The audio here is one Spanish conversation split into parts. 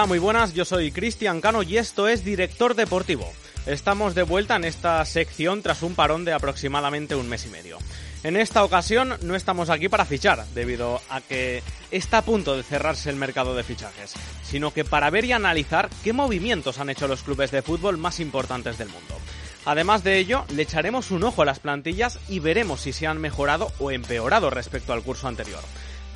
Hola, muy buenas, yo soy Cristian Cano y esto es Director Deportivo. Estamos de vuelta en esta sección tras un parón de aproximadamente un mes y medio. En esta ocasión no estamos aquí para fichar, debido a que está a punto de cerrarse el mercado de fichajes, sino que para ver y analizar qué movimientos han hecho los clubes de fútbol más importantes del mundo. Además de ello, le echaremos un ojo a las plantillas y veremos si se han mejorado o empeorado respecto al curso anterior,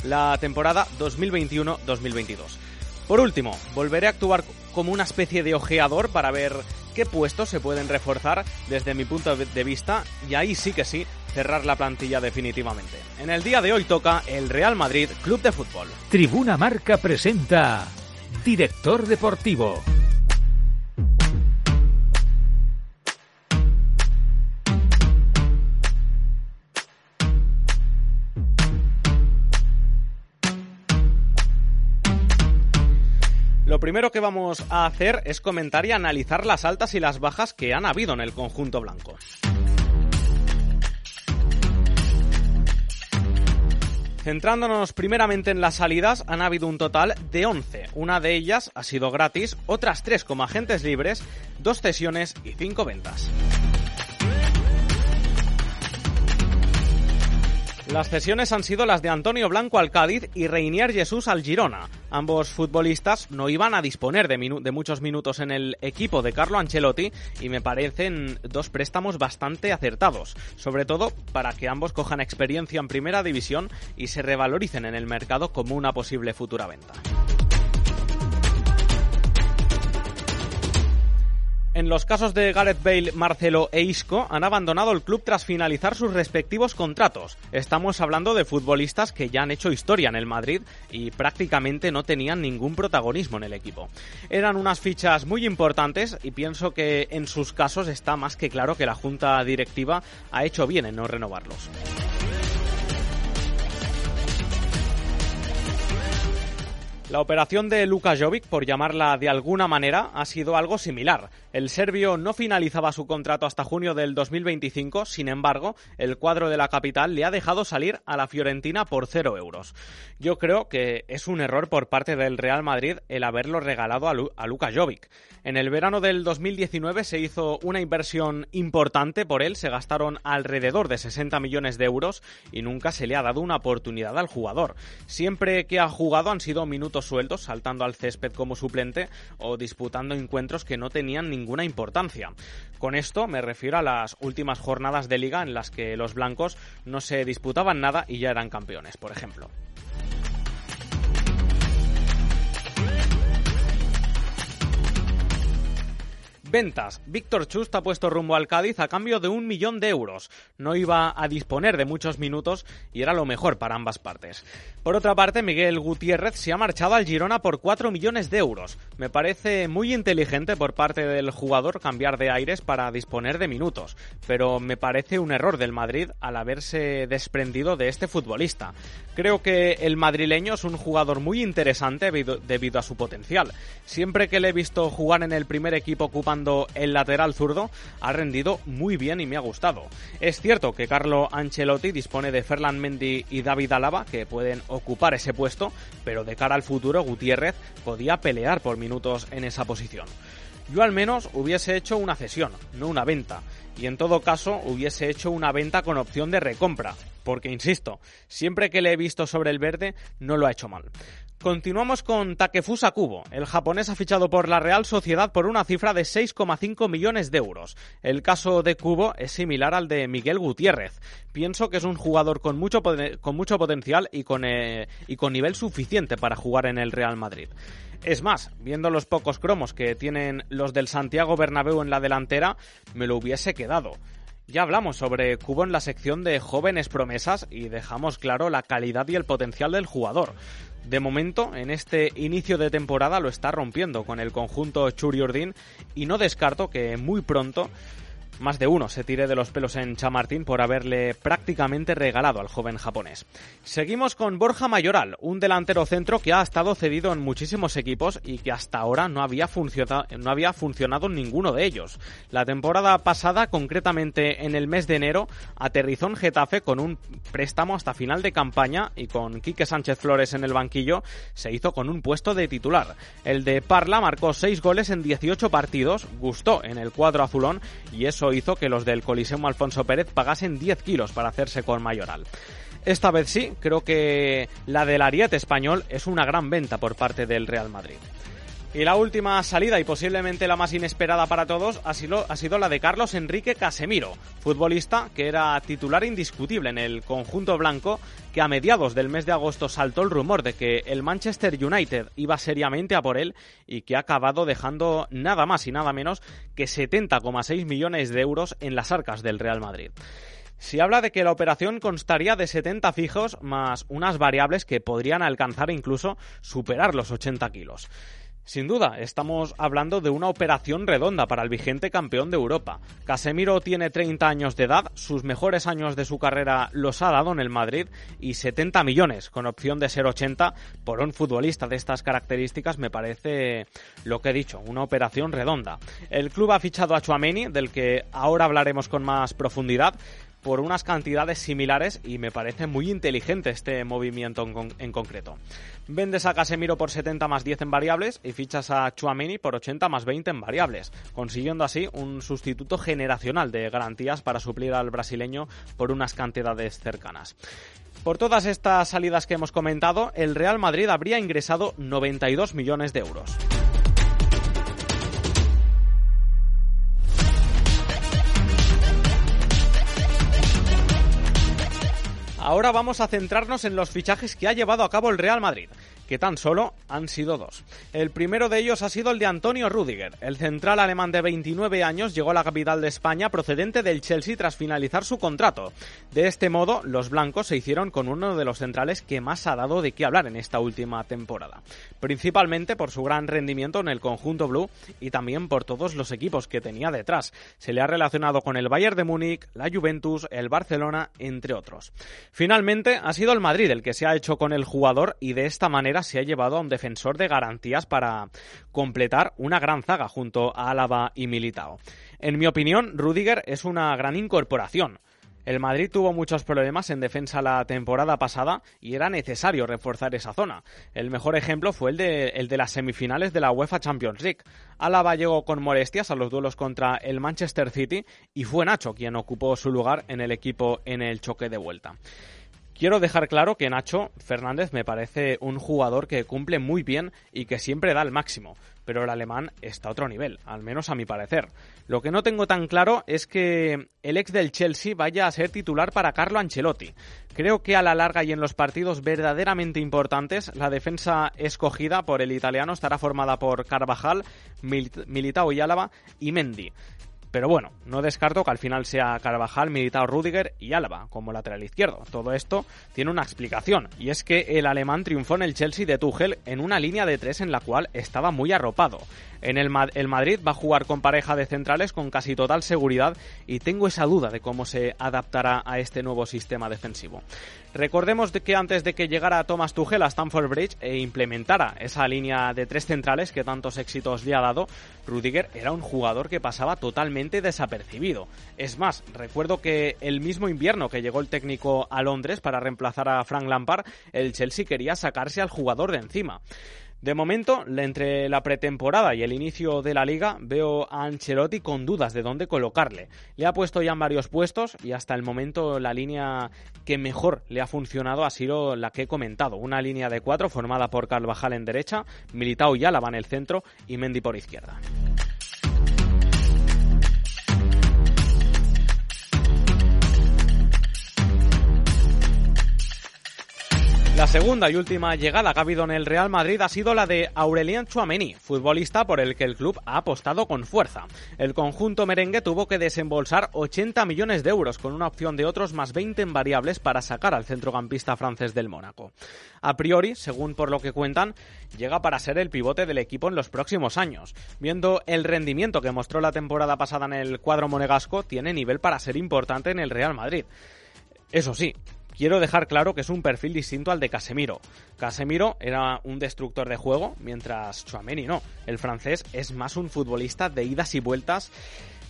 la temporada 2021-2022. Por último, volveré a actuar como una especie de ojeador para ver qué puestos se pueden reforzar desde mi punto de vista y ahí sí que sí cerrar la plantilla definitivamente. En el día de hoy toca el Real Madrid Club de Fútbol. Tribuna Marca presenta Director Deportivo. Lo primero que vamos a hacer es comentar y analizar las altas y las bajas que han habido en el conjunto blanco. Centrándonos primeramente en las salidas, han habido un total de 11. Una de ellas ha sido gratis, otras 3 como agentes libres, dos cesiones y 5 ventas. Las cesiones han sido las de Antonio Blanco al Cádiz y Reinier Jesús al Girona. Ambos futbolistas no iban a disponer de, de, muchos minutos en el equipo de Carlo Ancelotti y me parecen dos préstamos bastante acertados, sobre todo para que ambos cojan experiencia en primera división y se revaloricen en el mercado como una posible futura venta. En los casos de Gareth Bale, Marcelo e Isco han abandonado el club tras finalizar sus respectivos contratos. Estamos hablando de futbolistas que ya han hecho historia en el Madrid y prácticamente no tenían ningún protagonismo en el equipo. Eran unas fichas muy importantes y pienso que en sus casos está más que claro que la junta directiva ha hecho bien en no renovarlos. La operación de Luka Jovic, por llamarla de alguna manera, ha sido algo similar. El serbio no finalizaba su contrato hasta junio del 2025, sin embargo, el cuadro de la capital le ha dejado salir a la Fiorentina por cero euros. Yo creo que es un error por parte del Real Madrid el haberlo regalado a, Lu Luka Jovic. En el verano del 2019 se hizo una inversión importante por él, se gastaron alrededor de 60 millones de euros y nunca se le ha dado una oportunidad al jugador. Siempre que ha jugado han sido minutos sueltos, saltando al césped como suplente o disputando encuentros que no tenían ninguna importancia. Con esto me refiero a las últimas jornadas de liga en las que los blancos no se disputaban nada y ya eran campeones, por ejemplo. Ventas. Víctor Chust ha puesto rumbo al Cádiz a cambio de un millón de euros. No iba a disponer de muchos minutos y era lo mejor para ambas partes. Por otra parte, Miguel Gutiérrez se ha marchado al Girona por 4 millones de euros. Me parece muy inteligente por parte del jugador cambiar de aires para disponer de minutos, pero me parece un error del Madrid al haberse desprendido de este futbolista. Creo que el madrileño es un jugador muy interesante debido, a su potencial. Siempre que le he visto jugar en el primer equipo ocupando el lateral zurdo, ha rendido muy bien y me ha gustado. Es cierto que Carlo Ancelotti dispone de Ferland Mendy y David Alaba que pueden ocupar ese puesto, pero de cara al futuro Gutiérrez podía pelear por minutos en esa posición. Yo al menos hubiese hecho una cesión, no una venta, y en todo caso hubiese hecho una venta con opción de recompra, porque insisto, siempre que le he visto sobre el verde no lo ha hecho mal. Continuamos con Takefusa Kubo. El japonés ha fichado por la Real Sociedad por una cifra de 6,5 millones de euros. El caso de Kubo es similar al de Miguel Gutiérrez. Pienso que es un jugador con mucho, con mucho potencial y con, eh, y con nivel suficiente para jugar en el Real Madrid. Es más, viendo los pocos cromos que tienen los del Santiago Bernabéu en la delantera, me lo hubiese quedado. Ya hablamos sobre Cubo en la sección de jóvenes promesas y dejamos claro la calidad y el potencial del jugador. De momento, en este inicio de temporada lo está rompiendo con el conjunto Churi Urdin y no descarto que muy pronto más de uno se tire de los pelos en Chamartín por haberle prácticamente regalado al joven japonés. Seguimos con Borja Mayoral, un delantero centro que ha estado cedido en muchísimos equipos y que hasta ahora no había, funcionado, en ninguno de ellos. La temporada pasada, concretamente en el mes de enero, aterrizó en Getafe con un préstamo hasta final de campaña y con Quique Sánchez Flores en el banquillo se hizo con un puesto de titular. El de Parla marcó 6 goles en 18 partidos, gustó en el cuadro azulón y eso hizo que los del Coliseum Alfonso Pérez pagasen 10 kilos para hacerse con Mayoral. Esta vez sí, creo que la del Ariete español es una gran venta por parte del Real Madrid. Y la última salida y posiblemente la más inesperada para todos ha sido, ha sido, la de Carlos Enrique Casemiro, futbolista que era titular indiscutible en el conjunto blanco, que a mediados del mes de agosto saltó el rumor de que el Manchester United iba seriamente a por él y que ha acabado dejando nada más y nada menos que 70,6 millones de euros en las arcas del Real Madrid. Se habla de que la operación constaría de 70 fijos más unas variables que podrían alcanzar incluso superar los 80 kilos. Sin duda, estamos hablando de una operación redonda para el vigente campeón de Europa. Casemiro tiene 30 años de edad, sus mejores años de su carrera los ha dado en el Madrid y 70 millones, con opción de ser 80, por un futbolista de estas características me parece lo que he dicho, una operación redonda. El club ha fichado a Chuameni, del que ahora hablaremos con más profundidad, por unas cantidades similares y me parece muy inteligente este movimiento en, concreto. Vendes a Casemiro por 70 más 10 en variables y fichas a Chuameni por 80 más 20 en variables, consiguiendo así un sustituto generacional de garantías para suplir al brasileño por unas cantidades cercanas. Por todas estas salidas que hemos comentado, el Real Madrid habría ingresado 92 millones de euros. Ahora vamos a centrarnos en los fichajes que ha llevado a cabo el Real Madrid que tan solo han sido dos. El primero de ellos ha sido el de Antonio Rudiger. El central alemán de 29 años llegó a la capital de España procedente del Chelsea tras finalizar su contrato. De este modo, los blancos se hicieron con uno de los centrales que más ha dado de qué hablar en esta última temporada, principalmente por su gran rendimiento en el conjunto blue y también por todos los equipos que tenía detrás. Se le ha relacionado con el Bayern de Múnich, la Juventus, el Barcelona, entre otros. Finalmente, ha sido el Madrid el que se ha hecho con el jugador y de esta manera se ha llevado a un defensor de garantías para completar una gran zaga junto a Álava y Militao. En mi opinión, Rudiger es una gran incorporación. El Madrid tuvo muchos problemas en defensa la temporada pasada y era necesario reforzar esa zona. El mejor ejemplo fue el de, el de las semifinales de la UEFA Champions League. Álava llegó con molestias a los duelos contra el Manchester City y fue Nacho quien ocupó su lugar en el equipo en el choque de vuelta. Quiero dejar claro que Nacho Fernández me parece un jugador que cumple muy bien y que siempre da el máximo, pero el alemán está a otro nivel, al menos a mi parecer. Lo que no tengo tan claro es que el ex del Chelsea vaya a ser titular para Carlo Ancelotti. Creo que a la larga y en los partidos verdaderamente importantes, la defensa escogida por el italiano estará formada por Carvajal, Militao y Álava y Mendy. Pero bueno, no descarto que al final sea Carvajal, Militao, Rudiger y Álava como lateral izquierdo. Todo esto tiene una explicación, y es que el alemán triunfó en el Chelsea de Tuchel en una línea de tres en la cual estaba muy arropado. En el, el Madrid va a jugar con pareja de centrales con casi total seguridad y tengo esa duda de cómo se adaptará a este nuevo sistema defensivo. Recordemos de que antes de que llegara Thomas Tuchel a Stamford Bridge e implementara esa línea de tres centrales que tantos éxitos le ha dado, Rudiger era un jugador que pasaba totalmente desapercibido. Es más, recuerdo que el mismo invierno que llegó el técnico a Londres para reemplazar a Frank Lampard, el Chelsea quería sacarse al jugador de encima. De momento, entre la pretemporada y el inicio de la liga, veo a Ancelotti con dudas de dónde colocarle. Le ha puesto ya en varios puestos y hasta el momento la línea que mejor le ha funcionado ha sido la que he comentado. Una línea de cuatro formada por Carvajal en derecha, Militao y Álava en el centro y Mendy por izquierda. La segunda y última llegada que ha habido en el Real Madrid ha sido la de Aurelien Chouameni, futbolista por el que el club ha apostado con fuerza. El conjunto merengue tuvo que desembolsar 80 millones de euros con una opción de otros más 20 en variables para sacar al centrocampista francés del Mónaco. A priori, según por lo que cuentan, llega para ser el pivote del equipo en los próximos años. Viendo el rendimiento que mostró la temporada pasada en el cuadro monegasco, tiene nivel para ser importante en el Real Madrid. Eso sí, quiero dejar claro que es un perfil distinto al de Casemiro. Casemiro era un destructor de juego, mientras Chouameni no. El francés es más un futbolista de idas y vueltas.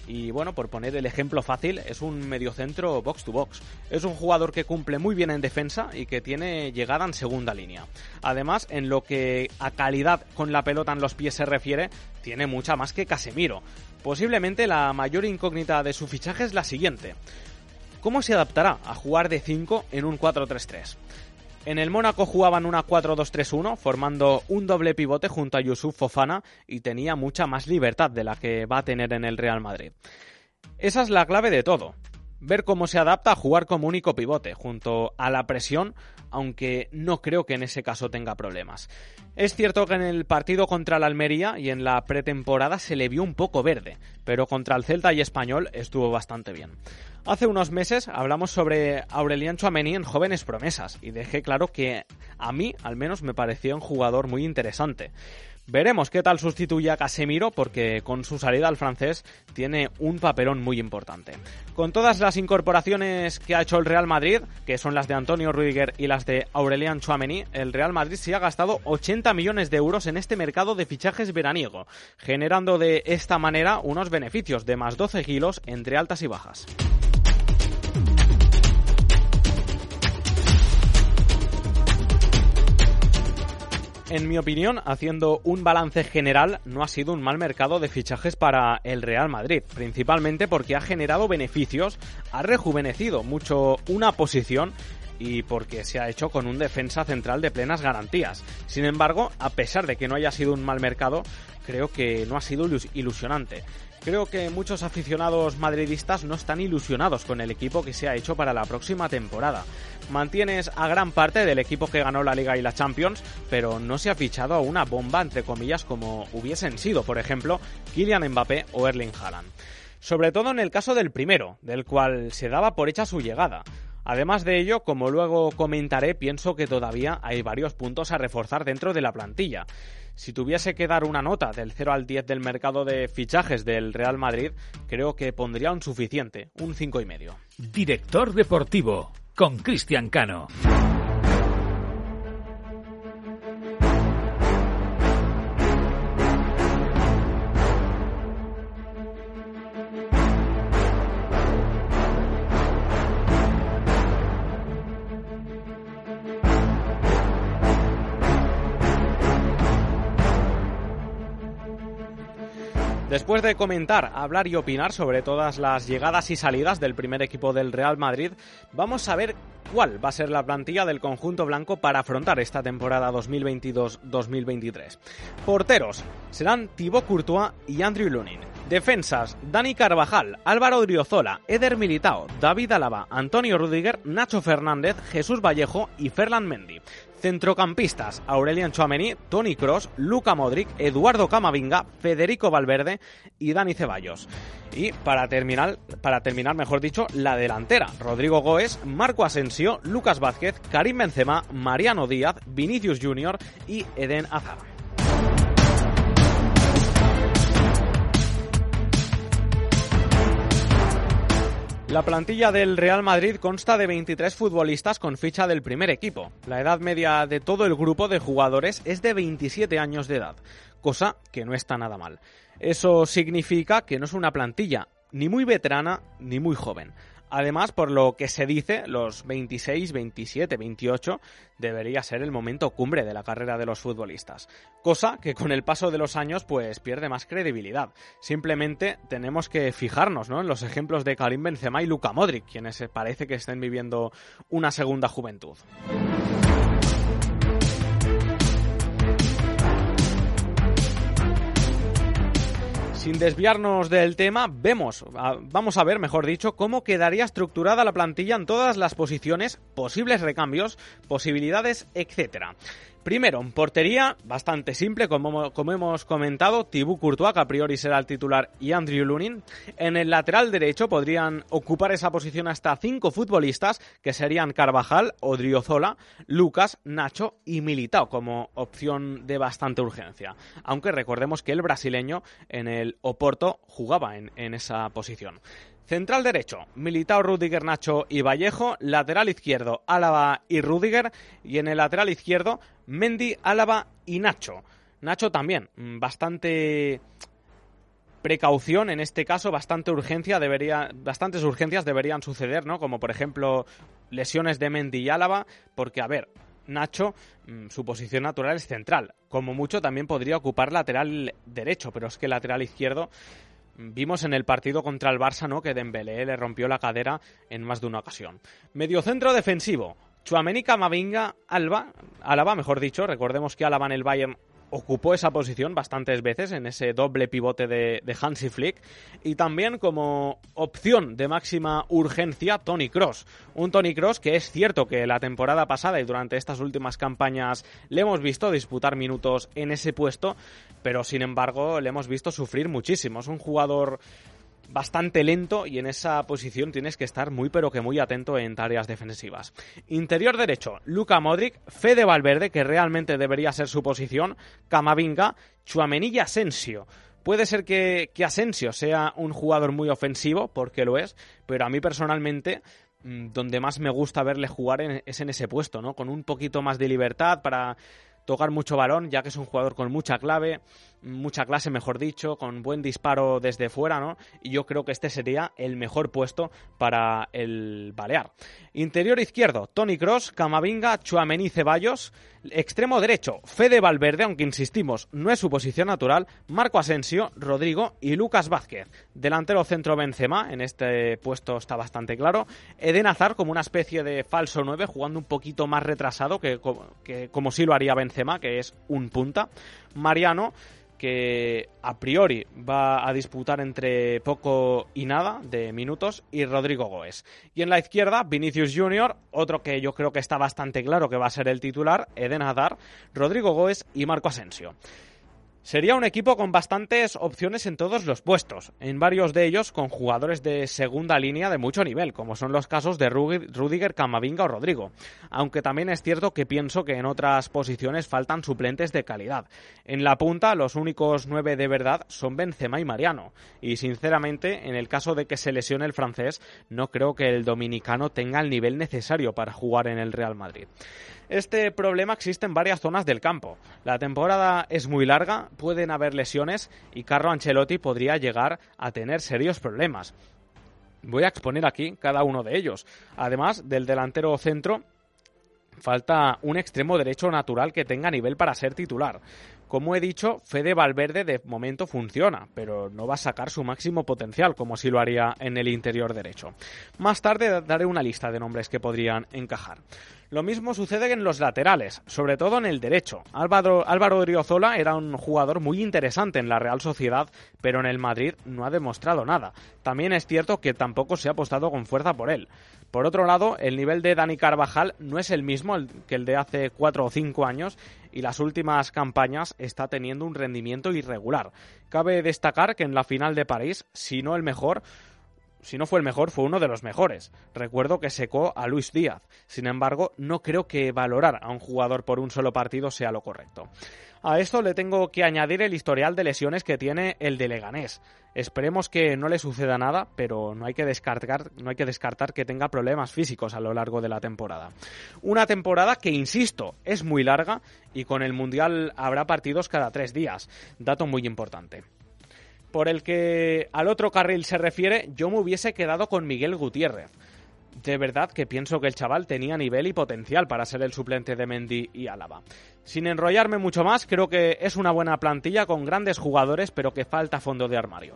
Y bueno, por poner el ejemplo fácil, es un mediocentro box to box. Es un jugador que cumple muy bien en defensa y que tiene llegada en segunda línea. Además, en lo que a calidad con la pelota en los pies se refiere, tiene mucha más que Casemiro. Posiblemente la mayor incógnita de su fichaje es la siguiente. ¿Cómo se adaptará a jugar de 5 en un 4-3-3? En el Mónaco jugaban una 4-2-3-1, formando un doble pivote junto a Yusuf Fofana y tenía mucha más libertad de la que va a tener en el Real Madrid. Esa es la clave de todo. Ver cómo se adapta a jugar como único pivote, junto a la presión, aunque no creo que en ese caso tenga problemas. Es cierto que en el partido contra la Almería y en la pretemporada se le vio un poco verde, pero contra el Celta y Español estuvo bastante bien. Hace unos meses hablamos sobre Aurelian Chouameni en Jóvenes Promesas y dejé claro que a mí al menos me pareció un jugador muy interesante. Veremos qué tal sustituye a Casemiro porque con su salida al francés tiene un papelón muy importante. Con todas las incorporaciones que ha hecho el Real Madrid, que son las de Antonio Rudiger y las de Aurelian Chouameni, el Real Madrid se ha gastado 80 millones de euros en este mercado de fichajes veraniego, generando de esta manera unos beneficios de más 12 kilos entre altas y bajas. En mi opinión, haciendo un balance general, no ha sido un mal mercado de fichajes para el Real Madrid, principalmente porque ha generado beneficios, ha rejuvenecido mucho una posición y porque se ha hecho con un defensa central de plenas garantías. Sin embargo, a pesar de que no haya sido un mal mercado, creo que no ha sido ilusionante. Creo que muchos aficionados madridistas no están ilusionados con el equipo que se ha hecho para la próxima temporada. Mantienes a gran parte del equipo que ganó la Liga y la Champions, pero no se ha fichado a una bomba entre comillas como hubiesen sido, por ejemplo, Kylian Mbappé o Erling Haaland. Sobre todo en el caso del primero, del cual se daba por hecha su llegada. Además de ello, como luego comentaré, pienso que todavía hay varios puntos a reforzar dentro de la plantilla. Si tuviese que dar una nota del 0 al 10 del mercado de fichajes del Real Madrid, creo que pondría un suficiente, un 5,5. Director Deportivo, con Cristian Cano. Después de comentar, hablar y opinar sobre todas las llegadas y salidas del primer equipo del Real Madrid, vamos a ver cuál va a ser la plantilla del conjunto blanco para afrontar esta temporada 2022-2023. Porteros serán Thibaut Courtois y Andrew Lunin. Defensas, Dani Carvajal, Álvaro Driozola, Eder Militao, David Alaba, Antonio Rudiger, Nacho Fernández, Jesús Vallejo y Ferland Mendy. Centrocampistas, Aurelian Chouameni, Tony Cross, Luca Modric, Eduardo Camavinga, Federico Valverde y Dani Ceballos. Y para terminar, para terminar, mejor dicho, la delantera, Rodrigo Goes, Marco Asensio, Lucas Vázquez, Karim Benzema, Mariano Díaz, Vinicius Junior y Eden Hazard. La plantilla del Real Madrid consta de 23 futbolistas con ficha del primer equipo. La edad media de todo el grupo de jugadores es de 27 años de edad, cosa que no está nada mal. Eso significa que no es una plantilla ni muy veterana ni muy joven. Además, por lo que se dice, los 26, 27, 28 debería ser el momento cumbre de la carrera de los futbolistas. Cosa que con el paso de los años pues pierde más credibilidad. Simplemente tenemos que fijarnos ¿no? en los ejemplos de Karim Benzema y Luka Modric, quienes parece que estén viviendo una segunda juventud. Desviarnos del tema, vemos, vamos a ver, mejor dicho, cómo quedaría estructurada la plantilla en todas las posiciones, posibles recambios, posibilidades, etcétera. Primero, en portería, bastante simple, como, hemos comentado, Thibaut Courtois, que a priori será el titular, y Andrew Lunin. En el lateral derecho podrían ocupar esa posición hasta cinco futbolistas, que serían Carvajal, Odriozola, Lucas, Nacho y Militao, como opción de bastante urgencia. Aunque recordemos que el brasileño en el Oporto jugaba en, en esa posición. Central derecho, Militao, Rudiger, Nacho y Vallejo. Lateral izquierdo, Álava y Rudiger. Y en el lateral izquierdo, Mendy, Álava y Nacho. Nacho también, mm, bastante precaución en este caso, bastante urgencia debería, bastantes urgencias deberían suceder, ¿no? Como por ejemplo lesiones de Mendy y Álava, porque a ver, Nacho, mm, su posición natural es central. Como mucho también podría ocupar lateral derecho, pero es que lateral izquierdo Vimos en el partido contra el Barça, ¿no? Que Dembélé le rompió la cadera en más de una ocasión. Mediocentro defensivo. Chuamení, Camavinga, Alba, Alaba, mejor dicho. Recordemos que Alaba en el Bayern ocupó esa posición bastantes veces en ese doble pivote de, Hansi Flick y también como opción de máxima urgencia Tony Cross. Un Tony Cross que es cierto que la temporada pasada y durante estas últimas campañas le hemos visto disputar minutos en ese puesto, pero sin embargo le hemos visto sufrir muchísimo. Es un jugador bastante lento y en esa posición tienes que estar muy pero que muy atento en tareas defensivas. Interior derecho, Luca Modric, Fede Valverde, que realmente debería ser su posición, Camavinga, Chuamení y Asensio. Puede ser que, que Asensio sea un jugador muy ofensivo, porque lo es, pero a mí personalmente mm, donde más me gusta verle jugar es en ese puesto, ¿no? Con un poquito más de libertad para tocar mucho balón, ya que es un jugador con mucha clave, mucha clase, mejor dicho, con buen disparo desde fuera, ¿no? Y yo creo que este sería el mejor puesto para el Balear. Interior izquierdo, Tony Cross, Camavinga, Chuamení Ceballos. Extremo derecho, Fede Valverde, aunque insistimos, no es su posición natural, Marco Asensio, Rodrigo y Lucas Vázquez. Delantero centro Benzema, en este puesto está bastante claro. Eden Hazard como una especie de falso 9, jugando un poquito más retrasado que, como sí lo haría Benzema, que es un punta. Mariano, que a priori va a disputar entre poco y nada de minutos, y Rodrigo Goes. Y en la izquierda, Vinicius Junior, otro que yo creo que está bastante claro que va a ser el titular, Eden Hazard, Rodrigo Goes y Marco Asensio. Sería un equipo con bastantes opciones en todos los puestos, en varios de ellos con jugadores de segunda línea de mucho nivel, como son los casos de Rudiger, Camavinga o Rodrigo. Aunque también es cierto que pienso que en otras posiciones faltan suplentes de calidad. En la punta, los únicos nueve de verdad son Benzema y Mariano. Y sinceramente, en el caso de que se lesione el francés, no creo que el dominicano tenga el nivel necesario para jugar en el Real Madrid. Este problema existe en varias zonas del campo. La temporada es muy larga, pueden haber lesiones y Carlo Ancelotti podría llegar a tener serios problemas. Voy a exponer aquí cada uno de ellos. Además del delantero centro, falta un extremo derecho natural que tenga nivel para ser titular. Como he dicho, Fede Valverde de momento funciona, pero no va a sacar su máximo potencial como si lo haría en el interior derecho. Más tarde daré una lista de nombres que podrían encajar. Lo mismo sucede en los laterales, sobre todo en el derecho. Álvaro, Álvaro era un jugador muy interesante en la Real Sociedad, pero en el Madrid no ha demostrado nada. También es cierto que tampoco se ha apostado con fuerza por él. Por otro lado, el nivel de Dani Carvajal no es el mismo que el de hace cuatro o cinco años y las últimas campañas está teniendo un rendimiento irregular. Cabe destacar que en la final de París, si no el mejor, si no fue el mejor, fue uno de los mejores. Recuerdo que secó a Luis Díaz. Sin embargo, no creo que valorar a un jugador por un solo partido sea lo correcto. A esto le tengo que añadir el historial de lesiones que tiene el de Leganés. Esperemos que no le suceda nada, pero no hay que descartar, que, que tenga problemas físicos a lo largo de la temporada. Una temporada que, insisto, es muy larga y con el Mundial habrá partidos cada tres días. Dato muy importante por el que al otro carril se refiere, yo me hubiese quedado con Miguel Gutiérrez. De verdad que pienso que el chaval tenía nivel y potencial para ser el suplente de Mendy y Álava. Sin enrollarme mucho más, creo que es una buena plantilla con grandes jugadores, pero que falta fondo de armario.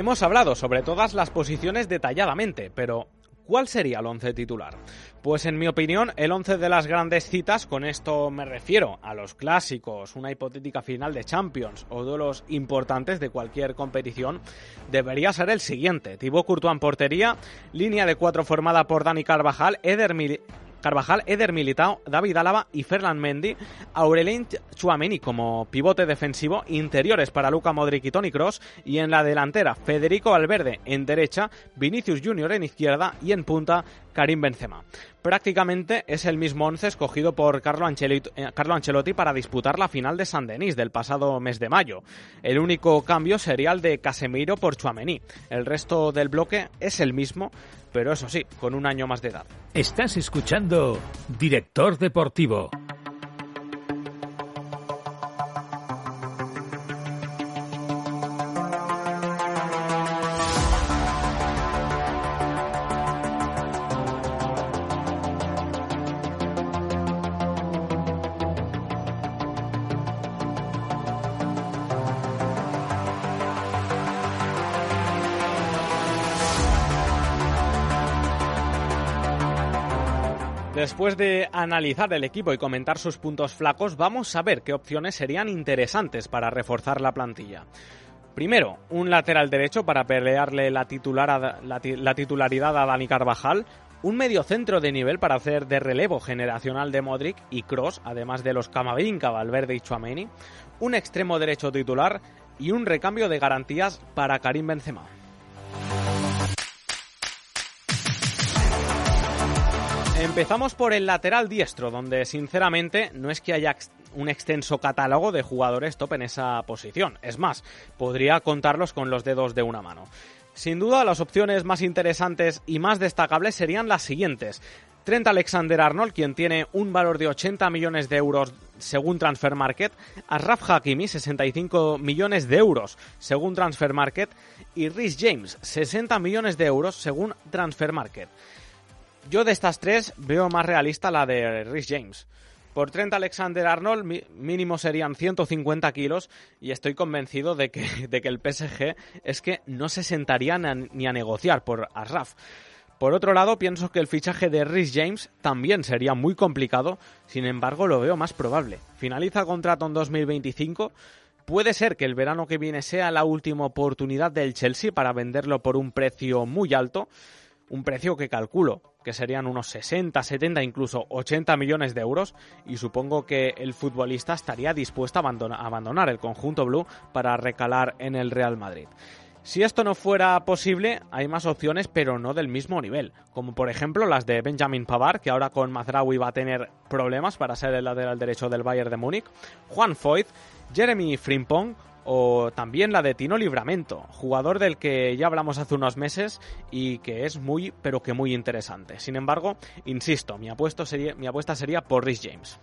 Hemos hablado sobre todas las posiciones detalladamente, pero ¿Cuál sería el once titular? Pues en mi opinión, el once de las grandes citas, con esto me refiero a los clásicos, una hipotética final de Champions o duelos importantes de cualquier competición, debería ser el siguiente. Thibaut Courtois en portería, línea de cuatro formada por Dani Carvajal, Eder Carvajal, Eder Militao, David Álava y Ferland Mendy, Aurelien Chouameni como pivote defensivo, interiores para Luca Modric y Toni Kroos y en la delantera Federico Valverde en derecha, Vinicius Junior en izquierda y en punta Karim Benzema. Prácticamente es el mismo once escogido por Carlo Ancelotti, eh, Carlo Ancelotti, para disputar la final de San Denis del pasado mes de mayo. El único cambio sería el de Casemiro por Chouameni. El resto del bloque es el mismo, pero eso sí, con un año más de edad. Estás escuchando Director Deportivo. Después de analizar el equipo y comentar sus puntos flacos, vamos a ver qué opciones serían interesantes para reforzar la plantilla. Primero, un lateral derecho para pelearle la, titularidad a Dani Carvajal, un mediocentro de nivel para hacer de relevo generacional de Modric y Cross, además de los Camavinga, Valverde y Chuameni, un extremo derecho titular y un recambio de garantías para Karim Benzema. Empezamos por el lateral diestro, donde sinceramente no es que haya un extenso catálogo de jugadores top en esa posición. Es más, podría contarlos con los dedos de una mano. Sin duda, las opciones más interesantes y más destacables serían las siguientes. Trent Alexander Arnold, quien tiene un valor de 80 millones de euros según Transfer Market, Raf Hakimi, 65 millones de euros según Transfer Market, y Rhys James, 60 millones de euros según Transfer Market. Yo de estas tres veo más realista la de Rhys James. Por Trent Alexander Arnold mínimo serían 150 kilos y estoy convencido de que, de que el PSG es que no se sentaría ni a negociar por Asraf. Por otro lado, pienso que el fichaje de Rhys James también sería muy complicado, sin embargo lo veo más probable. Finaliza contrato en 2025, puede ser que el verano que viene sea la última oportunidad del Chelsea para venderlo por un precio muy alto, un precio que calculo que serían unos 60, 70, incluso 80 millones de euros y supongo que el futbolista estaría dispuesto a abandonar, el conjunto blue para recalar en el Real Madrid. Si esto no fuera posible, hay más opciones, pero no del mismo nivel, como por ejemplo las de Benjamin Pavard, que ahora con Mazraoui va a tener problemas para ser el lateral derecho del Bayern de Múnich, Juan Foyt, Jeremy Frimpong o también la de Tino Libramento, jugador del que ya hablamos hace unos meses y que es muy, pero que muy interesante. Sin embargo, insisto, mi, sería, mi apuesta sería por Rhys James.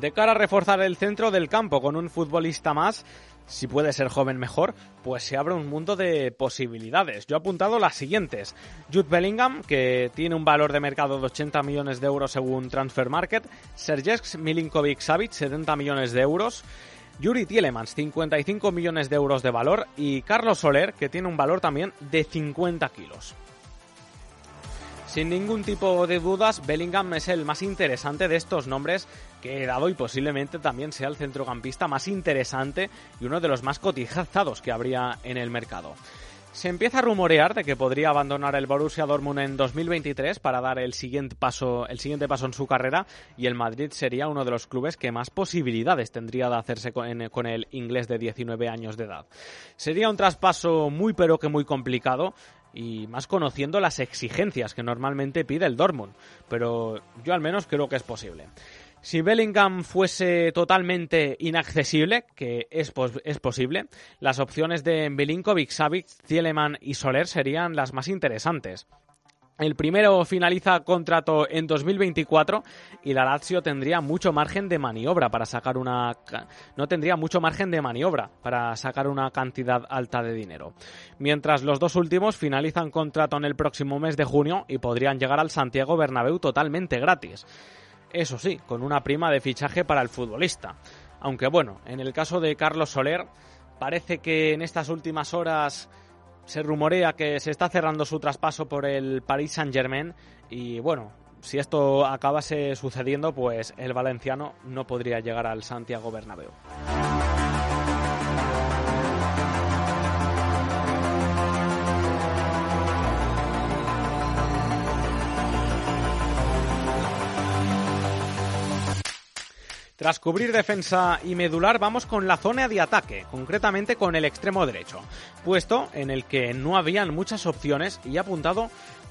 De cara a reforzar el centro del campo con un futbolista más, si puede ser joven mejor, pues se abre un mundo de posibilidades. Yo he apuntado las siguientes. Jude Bellingham, que tiene un valor de mercado de 80 millones de euros según Transfer Market. Sergej Milinkovic-Savic, 70 millones de euros. Yuri Tielemans, 55 millones de euros de valor. Y Carlos Soler, que tiene un valor también de 50 kilos. Sin ningún tipo de dudas, Bellingham es el más interesante de estos nombres que he dado y posiblemente también sea el centrocampista más interesante y uno de los más cotizados que habría en el mercado. Se empieza a rumorear de que podría abandonar el Borussia Dortmund en 2023 para dar el siguiente paso, el siguiente paso en su carrera y el Madrid sería uno de los clubes que más posibilidades tendría de hacerse con, con el inglés de 19 años de edad. Sería un traspaso muy pero que muy complicado y más conociendo las exigencias que normalmente pide el Dortmund, pero yo al menos creo que es posible. Si Bellingham fuese totalmente inaccesible, que es, es posible, las opciones de Belinkovic, Savic, Zieleman y Soler serían las más interesantes. El primero finaliza contrato en 2024 y la Lazio tendría mucho margen de maniobra para sacar una no tendría mucho margen de maniobra para sacar una cantidad alta de dinero. Mientras los dos últimos finalizan contrato en el próximo mes de junio y podrían llegar al Santiago Bernabéu totalmente gratis. Eso sí, con una prima de fichaje para el futbolista. Aunque bueno, en el caso de Carlos Soler parece que en estas últimas horas se rumorea que se está cerrando su traspaso por el Paris Saint-Germain y bueno, si esto acabase sucediendo, pues el valenciano no podría llegar al Santiago Bernabéu. Tras cubrir defensa y medular, vamos con la zona de ataque, concretamente con el extremo derecho, puesto en el que no habían muchas opciones y apuntado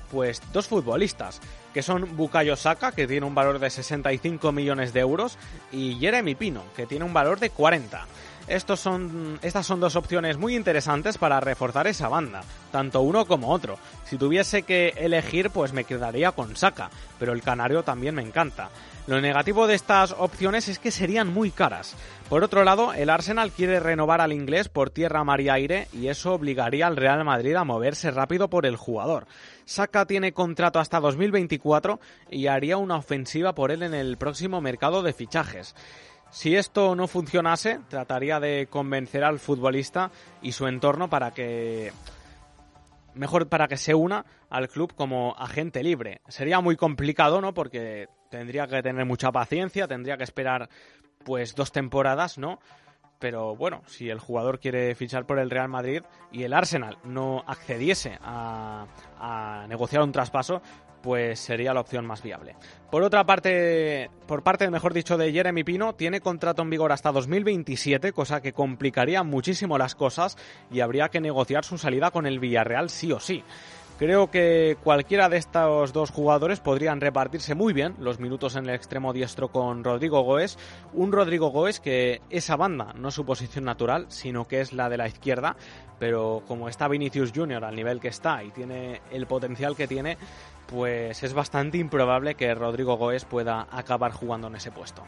pues dos futbolistas, que son Bukayo Saka, que tiene un valor de 65 millones de euros, y Jeremy Pino, que tiene un valor de 40. Estos son, estas son dos opciones muy interesantes para reforzar esa banda, tanto uno como otro. Si tuviese que elegir, pues me quedaría con Saka, pero el canario también me encanta. Lo negativo de estas opciones es que serían muy caras. Por otro lado, el Arsenal quiere renovar al inglés por tierra, mar y aire y eso obligaría al Real Madrid a moverse rápido por el jugador. Saka tiene contrato hasta 2024 y haría una ofensiva por él en el próximo mercado de fichajes. Si esto no funcionase, trataría de convencer al futbolista y su entorno para que mejor para que se una al club como agente libre. Sería muy complicado, ¿no? Porque tendría que tener mucha paciencia, tendría que esperar pues dos temporadas, ¿no? Pero bueno, si el jugador quiere fichar por el Real Madrid y el Arsenal no accediese a, a negociar un traspaso, pues sería la opción más viable. Por otra parte, por parte, mejor dicho, de Jeremy Pino, tiene contrato en vigor hasta 2027, cosa que complicaría muchísimo las cosas y habría que negociar su salida con el Villarreal sí o sí. Creo que cualquiera de estos dos jugadores podrían repartirse muy bien los minutos en el extremo diestro con Rodrigo Goes. Un Rodrigo Goes que esa banda no es su posición natural, sino que es la de la izquierda. Pero como está Vinicius Jr. al nivel que está y tiene el potencial que tiene, pues es bastante improbable que Rodrigo Goes pueda acabar jugando en ese puesto.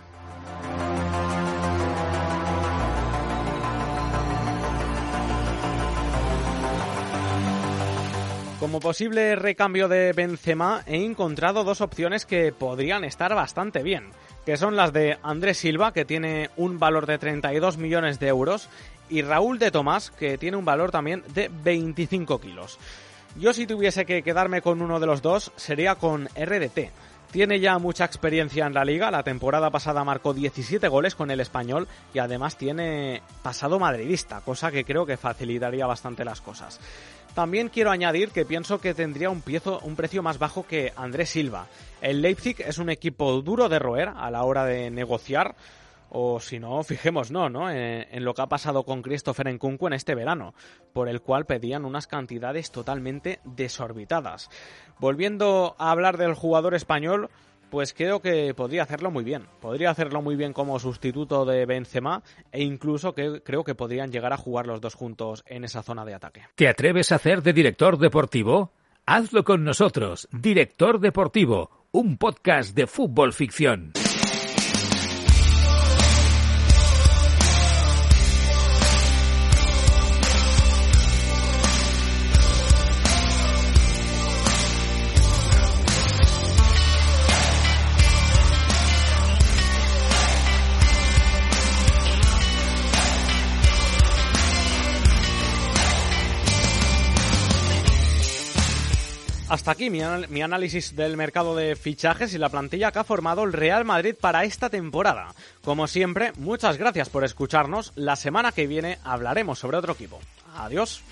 Como posible recambio de Benzema he encontrado dos opciones que podrían estar bastante bien, que son las de Andrés Silva, que tiene un valor de 32 millones de euros, y Raúl de Tomás, que tiene un valor también de 25 kilos. Yo si tuviese que quedarme con uno de los dos sería con RDT. Tiene ya mucha experiencia en la liga, la temporada pasada marcó 17 goles con el español y además tiene pasado madridista, cosa que creo que facilitaría bastante las cosas. También quiero añadir que pienso que tendría un, un precio más bajo que Andrés Silva. El Leipzig es un equipo duro de roer a la hora de negociar, o si no, fijémonos, ¿no? En, en, lo que ha pasado con Christopher Nkunku en este verano, por el cual pedían unas cantidades totalmente desorbitadas. Volviendo a hablar del jugador español, pues creo que podría hacerlo muy bien. Podría hacerlo muy bien como sustituto de Benzema e incluso que creo que podrían llegar a jugar los dos juntos en esa zona de ataque. ¿Te atreves a hacer de director deportivo? Hazlo con nosotros, Director Deportivo, un podcast de fútbol ficción. Hasta aquí mi, análisis del mercado de fichajes y la plantilla que ha formado el Real Madrid para esta temporada. Como siempre, muchas gracias por escucharnos. La semana que viene hablaremos sobre otro equipo. Adiós.